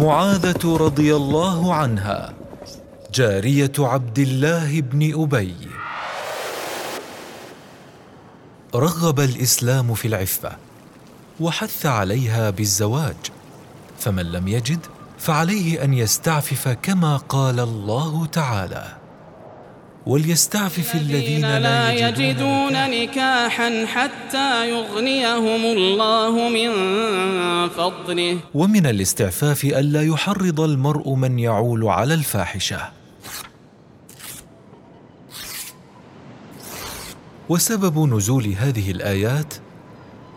معاذة رضي الله عنها جارية عبد الله بن أبي. رغب الإسلام في العفة وحث عليها بالزواج فمن لم يجد فعليه أن يستعفف كما قال الله تعالى. وليستعفف الذين لا يجدون نكاحا. حتى يغنيهم الله من فضله. ومن الاستعفاف الا يحرض المرء من يعول على الفاحشة. وسبب نزول هذه الآيات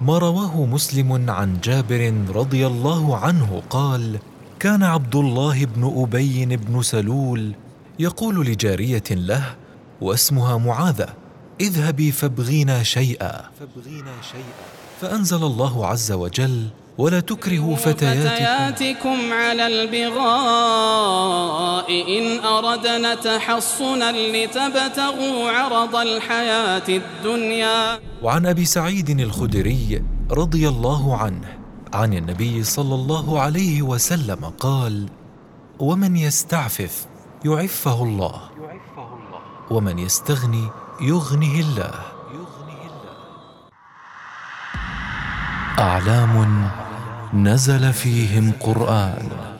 ما رواه مسلم عن جابر رضي الله عنه قال كان عبد الله بن أبي بن سلول يقول لجارية له واسمها معاذة اذهبي فابغينا شيئا. فأنزل الله عز وجل ولا تكرهوا فتياتكم. على البغاء إن أردنا تحصنا لتبتغوا عرض الحياة الدنيا. وعن أبي سعيد الخدري رضي الله عنه عن النبي صلى الله عليه وسلم قال ومن يستعفف يعفه الله. ومن يستغني يغنه الله. أعلام نزل فيهم قرآن.